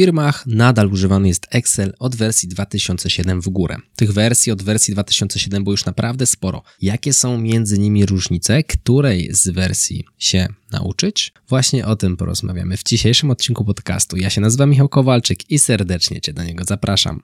firmach nadal używany jest Excel od wersji 2007 w górę. Tych wersji od wersji 2007 było już naprawdę sporo. Jakie są między nimi różnice? Której z wersji się nauczyć? Właśnie o tym porozmawiamy w dzisiejszym odcinku podcastu. Ja się nazywam Michał Kowalczyk i serdecznie Cię do niego zapraszam.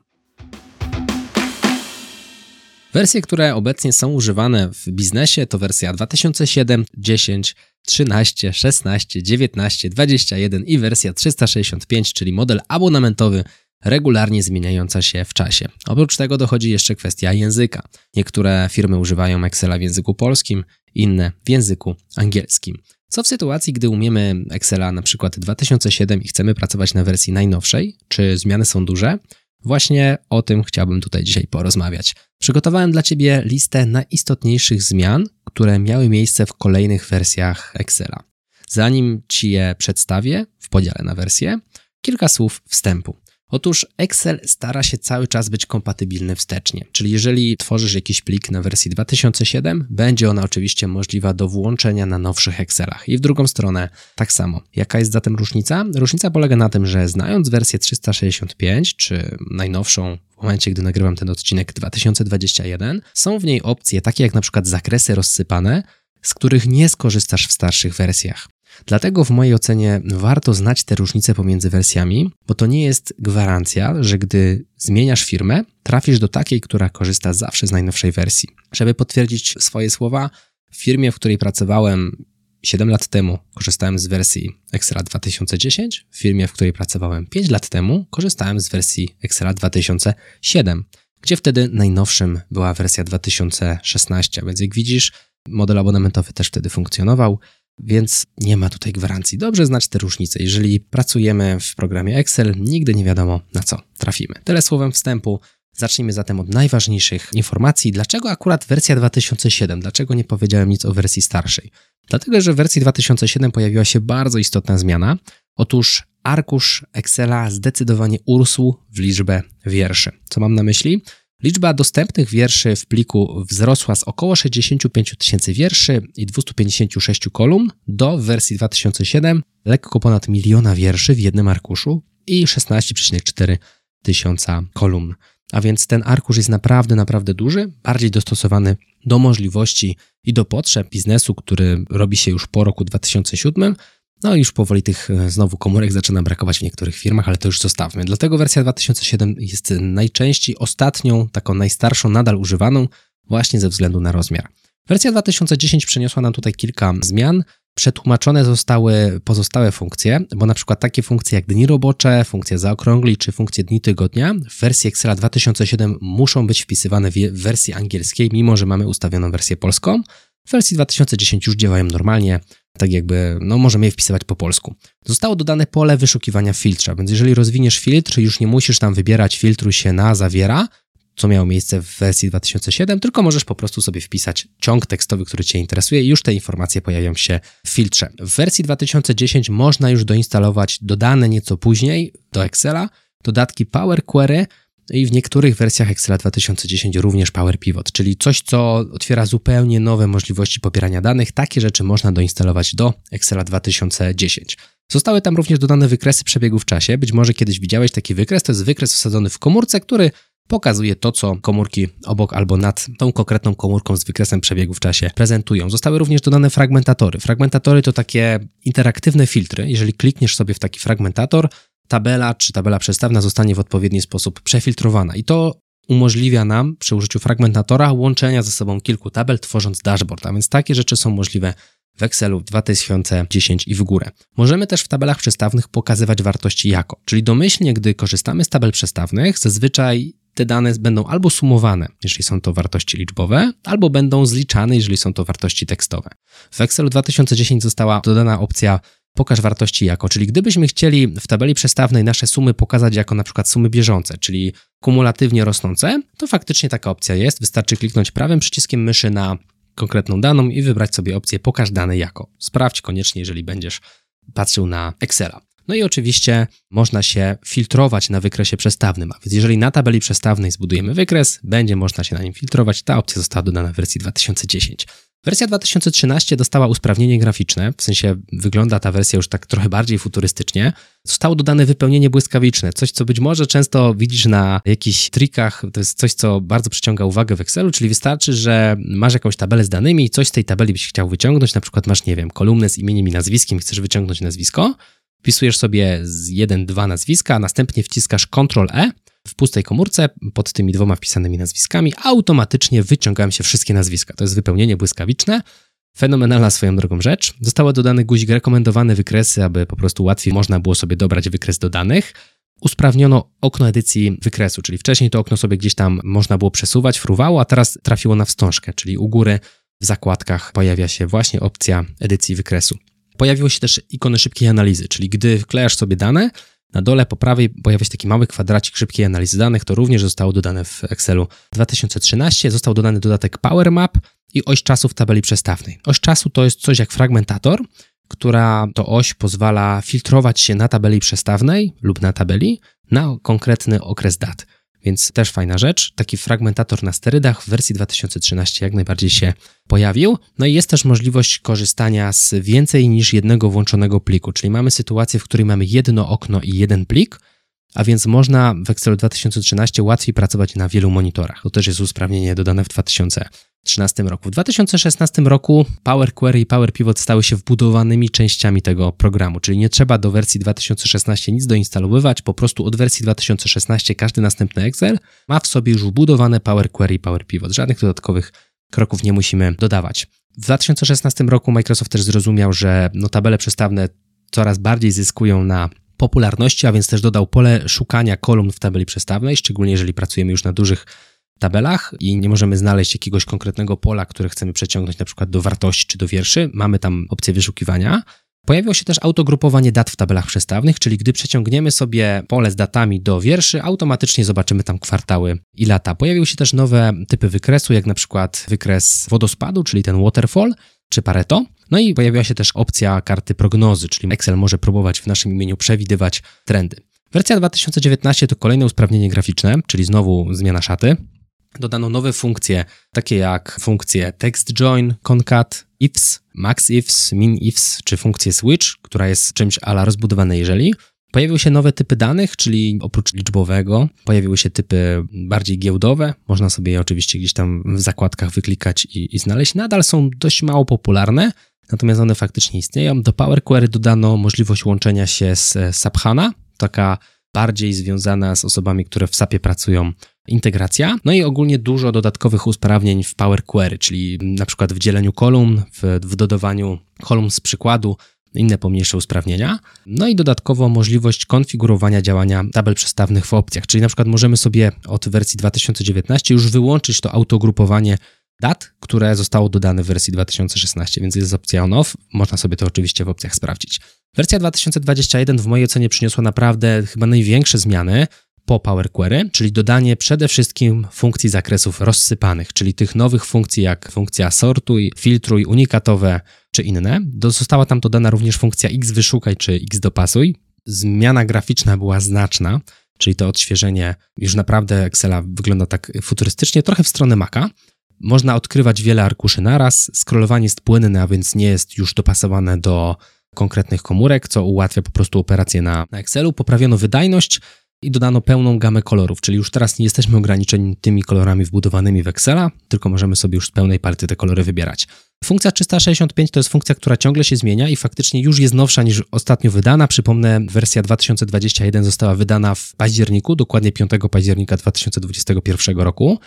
Wersje, które obecnie są używane w biznesie to wersja 2007, 10, 13, 16, 19, 21 i wersja 365, czyli model abonamentowy regularnie zmieniająca się w czasie. Oprócz tego dochodzi jeszcze kwestia języka. Niektóre firmy używają Excela w języku polskim, inne w języku angielskim. Co w sytuacji, gdy umiemy Excela na przykład 2007 i chcemy pracować na wersji najnowszej? Czy zmiany są duże? Właśnie o tym chciałbym tutaj dzisiaj porozmawiać. Przygotowałem dla Ciebie listę najistotniejszych zmian, które miały miejsce w kolejnych wersjach Excela. Zanim Ci je przedstawię w podziale na wersje, kilka słów wstępu. Otóż Excel stara się cały czas być kompatybilny wstecznie, czyli jeżeli tworzysz jakiś plik na wersji 2007, będzie ona oczywiście możliwa do włączenia na nowszych Excelach. I w drugą stronę tak samo. Jaka jest zatem różnica? Różnica polega na tym, że znając wersję 365, czy najnowszą w momencie, gdy nagrywam ten odcinek 2021, są w niej opcje takie jak na przykład zakresy rozsypane, z których nie skorzystasz w starszych wersjach. Dlatego w mojej ocenie warto znać te różnice pomiędzy wersjami, bo to nie jest gwarancja, że gdy zmieniasz firmę, trafisz do takiej, która korzysta zawsze z najnowszej wersji. Żeby potwierdzić swoje słowa, w firmie, w której pracowałem 7 lat temu, korzystałem z wersji Excela 2010, w firmie, w której pracowałem 5 lat temu, korzystałem z wersji Excela 2007, gdzie wtedy najnowszym była wersja 2016, więc jak widzisz, model abonamentowy też wtedy funkcjonował. Więc nie ma tutaj gwarancji. Dobrze znać te różnice. Jeżeli pracujemy w programie Excel, nigdy nie wiadomo na co trafimy. Tyle słowem wstępu. Zacznijmy zatem od najważniejszych informacji. Dlaczego akurat wersja 2007? Dlaczego nie powiedziałem nic o wersji starszej? Dlatego, że w wersji 2007 pojawiła się bardzo istotna zmiana. Otóż arkusz Excela zdecydowanie urósł w liczbę wierszy. Co mam na myśli? Liczba dostępnych wierszy w pliku wzrosła z około 65 tysięcy wierszy i 256 kolumn do wersji 2007 lekko ponad miliona wierszy w jednym arkuszu i 16,4 tysiąca kolumn. A więc ten arkusz jest naprawdę, naprawdę duży, bardziej dostosowany do możliwości i do potrzeb biznesu, który robi się już po roku 2007 no i już powoli tych e, znowu komórek zaczyna brakować w niektórych firmach, ale to już zostawmy. Dlatego wersja 2007 jest najczęściej ostatnią, taką najstarszą, nadal używaną, właśnie ze względu na rozmiar. Wersja 2010 przyniosła nam tutaj kilka zmian. Przetłumaczone zostały pozostałe funkcje, bo na przykład takie funkcje jak dni robocze, funkcja zaokrągli czy funkcje dni tygodnia w wersji Excela 2007 muszą być wpisywane w wersji angielskiej, mimo że mamy ustawioną wersję polską. W wersji 2010 już działają normalnie, tak jakby, no możemy je wpisywać po polsku. Zostało dodane pole wyszukiwania filtra, więc jeżeli rozwiniesz filtr, już nie musisz tam wybierać filtru się na zawiera, co miało miejsce w wersji 2007, tylko możesz po prostu sobie wpisać ciąg tekstowy, który Cię interesuje i już te informacje pojawią się w filtrze. W wersji 2010 można już doinstalować dodane nieco później do Excela dodatki Power Query, i w niektórych wersjach Excela 2010 również Power Pivot, czyli coś, co otwiera zupełnie nowe możliwości pobierania danych. Takie rzeczy można doinstalować do Excela 2010. Zostały tam również dodane wykresy przebiegu w czasie. Być może kiedyś widziałeś taki wykres. To jest wykres wsadzony w komórce, który pokazuje to, co komórki obok albo nad tą konkretną komórką z wykresem przebiegu w czasie prezentują. Zostały również dodane fragmentatory. Fragmentatory to takie interaktywne filtry. Jeżeli klikniesz sobie w taki fragmentator, tabela czy tabela przestawna zostanie w odpowiedni sposób przefiltrowana. I to umożliwia nam przy użyciu fragmentatora łączenia ze sobą kilku tabel, tworząc dashboard. A więc takie rzeczy są możliwe w Excelu 2010 i w górę. Możemy też w tabelach przestawnych pokazywać wartości jako, czyli domyślnie, gdy korzystamy z tabel przestawnych, zazwyczaj te dane będą albo sumowane, jeżeli są to wartości liczbowe, albo będą zliczane, jeżeli są to wartości tekstowe. W Excelu 2010 została dodana opcja pokaż wartości jako, czyli gdybyśmy chcieli w tabeli przestawnej nasze sumy pokazać jako na przykład sumy bieżące, czyli kumulatywnie rosnące, to faktycznie taka opcja jest. Wystarczy kliknąć prawym przyciskiem myszy na konkretną daną i wybrać sobie opcję pokaż dane jako. Sprawdź koniecznie, jeżeli będziesz patrzył na Excela. No i oczywiście można się filtrować na wykresie przestawnym, a więc jeżeli na tabeli przestawnej zbudujemy wykres, będzie można się na nim filtrować. Ta opcja została dodana w wersji 2010. Wersja 2013 dostała usprawnienie graficzne, w sensie wygląda ta wersja już tak trochę bardziej futurystycznie. Zostało dodane wypełnienie błyskawiczne, coś co być może często widzisz na jakichś trikach, to jest coś co bardzo przyciąga uwagę w Excelu, czyli wystarczy, że masz jakąś tabelę z danymi i coś z tej tabeli byś chciał wyciągnąć, na przykład masz, nie wiem, kolumnę z imieniem i nazwiskiem, chcesz wyciągnąć nazwisko, wpisujesz sobie z 1-2 nazwiska, a następnie wciskasz Ctrl-E w pustej komórce pod tymi dwoma wpisanymi nazwiskami automatycznie wyciągają się wszystkie nazwiska. To jest wypełnienie błyskawiczne. Fenomenalna swoją drogą rzecz. Zostały dodany guzik rekomendowane wykresy, aby po prostu łatwiej można było sobie dobrać wykres do danych. Usprawniono okno edycji wykresu, czyli wcześniej to okno sobie gdzieś tam można było przesuwać, fruwało, a teraz trafiło na wstążkę, czyli u góry w zakładkach pojawia się właśnie opcja edycji wykresu. Pojawiły się też ikony szybkiej analizy, czyli gdy wklejasz sobie dane, na dole po prawej pojawia się taki mały kwadracik szybkiej analizy danych. To również zostało dodane w Excelu 2013. Został dodany dodatek Power Map i oś czasu w tabeli przestawnej. Oś czasu to jest coś jak fragmentator, która to oś pozwala filtrować się na tabeli przestawnej lub na tabeli na konkretny okres dat. Więc też fajna rzecz. Taki fragmentator na sterydach w wersji 2013 jak najbardziej się pojawił. No i jest też możliwość korzystania z więcej niż jednego włączonego pliku, czyli mamy sytuację, w której mamy jedno okno i jeden plik, a więc można w Excelu 2013 łatwiej pracować na wielu monitorach. To też jest usprawnienie dodane w 2013 roku. W 2016 roku Power Query i Power Pivot stały się wbudowanymi częściami tego programu, czyli nie trzeba do wersji 2016 nic doinstalowywać, po prostu od wersji 2016 każdy następny Excel ma w sobie już wbudowane Power Query i Power Pivot. Żadnych dodatkowych kroków nie musimy dodawać. W 2016 roku Microsoft też zrozumiał, że no, tabele przestawne coraz bardziej zyskują na popularności, a więc też dodał pole szukania kolumn w tabeli przestawnej, szczególnie jeżeli pracujemy już na dużych tabelach i nie możemy znaleźć jakiegoś konkretnego pola, które chcemy przeciągnąć na przykład do wartości czy do wierszy. Mamy tam opcję wyszukiwania. Pojawiło się też autogrupowanie dat w tabelach przestawnych, czyli gdy przeciągniemy sobie pole z datami do wierszy, automatycznie zobaczymy tam kwartały i lata. Pojawiły się też nowe typy wykresu, jak na przykład wykres wodospadu, czyli ten waterfall, czy Pareto. No i pojawiła się też opcja karty prognozy, czyli Excel może próbować w naszym imieniu przewidywać trendy. Wersja 2019 to kolejne usprawnienie graficzne, czyli znowu zmiana szaty. Dodano nowe funkcje, takie jak funkcje text join, concat, ifs, max ifs, min ifs, czy funkcję switch, która jest czymś ala rozbudowane jeżeli. Pojawiły się nowe typy danych, czyli oprócz liczbowego pojawiły się typy bardziej giełdowe. Można sobie je oczywiście gdzieś tam w zakładkach wyklikać i, i znaleźć. Nadal są dość mało popularne, natomiast one faktycznie istnieją. Do Power Query dodano możliwość łączenia się z Subhana, taka bardziej związana z osobami, które w SAPie pracują integracja. No i ogólnie dużo dodatkowych usprawnień w Power Query, czyli na przykład w dzieleniu kolumn, w, w dodawaniu kolumn z przykładu, inne pomniejsze usprawnienia. No i dodatkowo możliwość konfigurowania działania tabel przestawnych w opcjach, czyli na przykład możemy sobie od wersji 2019 już wyłączyć to autogrupowanie dat, które zostało dodane w wersji 2016, więc jest opcja on-off. Można sobie to oczywiście w opcjach sprawdzić. Wersja 2021 w mojej ocenie przyniosła naprawdę chyba największe zmiany po Power Query, czyli dodanie przede wszystkim funkcji zakresów rozsypanych, czyli tych nowych funkcji jak funkcja sortuj, filtruj, unikatowe czy inne. Została tam dodana również funkcja x wyszukaj czy x dopasuj. Zmiana graficzna była znaczna, czyli to odświeżenie już naprawdę Excela wygląda tak futurystycznie, trochę w stronę Maca. Można odkrywać wiele arkuszy naraz, scrollowanie jest płynne, a więc nie jest już dopasowane do konkretnych komórek, co ułatwia po prostu operacje na, na Excelu. Poprawiono wydajność i dodano pełną gamę kolorów, czyli już teraz nie jesteśmy ograniczeni tymi kolorami wbudowanymi w Excela, tylko możemy sobie już z pełnej party te kolory wybierać. Funkcja 365 to jest funkcja, która ciągle się zmienia i faktycznie już jest nowsza niż ostatnio wydana. Przypomnę, wersja 2021 została wydana w październiku, dokładnie 5 października 2021 roku.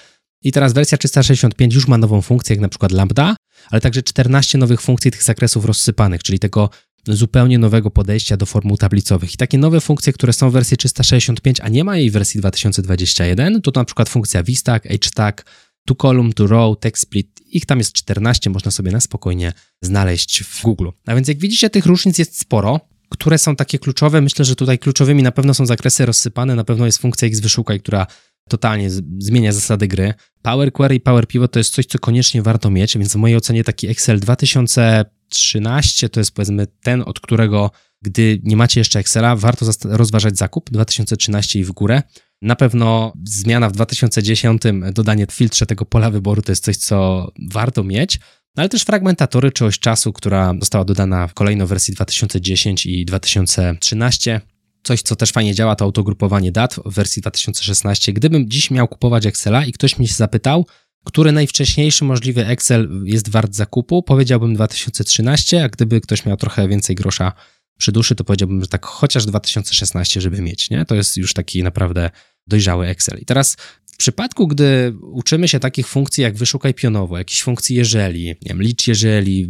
I teraz wersja 365 już ma nową funkcję, jak na przykład lambda, ale także 14 nowych funkcji tych zakresów rozsypanych, czyli tego zupełnie nowego podejścia do formuł tablicowych. I takie nowe funkcje, które są w wersji 365, a nie ma jej w wersji 2021, to na przykład funkcja VStack, HStack, to column, to row, text. Ich tam jest 14, można sobie na spokojnie znaleźć w Google. A więc jak widzicie, tych różnic jest sporo. Które są takie kluczowe? Myślę, że tutaj kluczowymi na pewno są zakresy rozsypane, na pewno jest funkcja X wyszukaj, która totalnie zmienia zasady gry. Power Query i Power Pivot to jest coś, co koniecznie warto mieć, więc w mojej ocenie taki Excel 2013 to jest powiedzmy ten, od którego gdy nie macie jeszcze Excela, warto rozważać zakup 2013 i w górę. Na pewno zmiana w 2010, dodanie filtrze tego pola wyboru to jest coś, co warto mieć. no ale też fragmentatory czy oś czasu, która została dodana kolejno w wersji 2010 i 2013. Coś, co też fajnie działa, to autogrupowanie dat w wersji 2016. Gdybym dziś miał kupować Excela i ktoś mnie się zapytał, który najwcześniejszy możliwy Excel jest wart zakupu, powiedziałbym 2013, a gdyby ktoś miał trochę więcej grosza przy duszy, to powiedziałbym, że tak chociaż 2016, żeby mieć, nie? To jest już taki naprawdę dojrzały Excel. I teraz w przypadku, gdy uczymy się takich funkcji jak wyszukaj pionowo, jakichś funkcji jeżeli, nie wiem, licz jeżeli,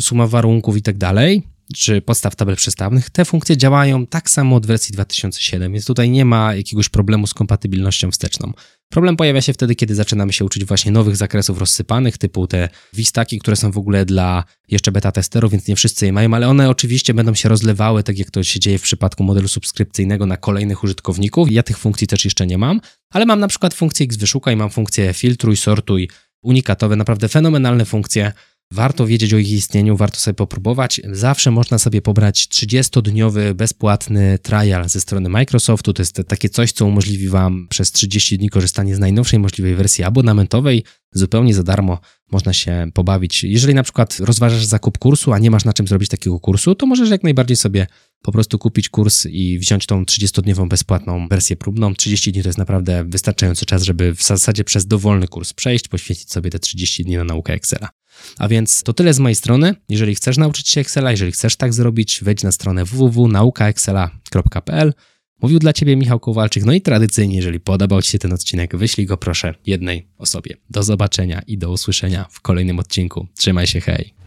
suma warunków i tak dalej, czy podstaw tabel przestawnych, te funkcje działają tak samo od wersji 2007, więc tutaj nie ma jakiegoś problemu z kompatybilnością wsteczną. Problem pojawia się wtedy, kiedy zaczynamy się uczyć właśnie nowych zakresów rozsypanych, typu te wistaki, które są w ogóle dla jeszcze beta testerów, więc nie wszyscy je mają, ale one oczywiście będą się rozlewały, tak jak to się dzieje w przypadku modelu subskrypcyjnego na kolejnych użytkowników. Ja tych funkcji też jeszcze nie mam, ale mam na przykład funkcję X wyszukaj, mam funkcję filtruj, sortuj, unikatowe, naprawdę fenomenalne funkcje, Warto wiedzieć o ich istnieniu, warto sobie popróbować. Zawsze można sobie pobrać 30-dniowy bezpłatny trial ze strony Microsoftu. To jest takie coś, co umożliwi Wam przez 30 dni korzystanie z najnowszej możliwej wersji abonamentowej. Zupełnie za darmo można się pobawić. Jeżeli na przykład rozważasz zakup kursu, a nie masz na czym zrobić takiego kursu, to możesz jak najbardziej sobie po prostu kupić kurs i wziąć tą 30-dniową bezpłatną wersję próbną. 30 dni to jest naprawdę wystarczający czas, żeby w zasadzie przez dowolny kurs przejść, poświęcić sobie te 30 dni na naukę Excela. A więc to tyle z mojej strony. Jeżeli chcesz nauczyć się Excela, jeżeli chcesz tak zrobić, wejdź na stronę www.naukaexcela.pl. Mówił dla Ciebie Michał Kowalczyk. No i tradycyjnie, jeżeli podobał Ci się ten odcinek, wyślij go proszę jednej osobie. Do zobaczenia i do usłyszenia w kolejnym odcinku. Trzymaj się, hej!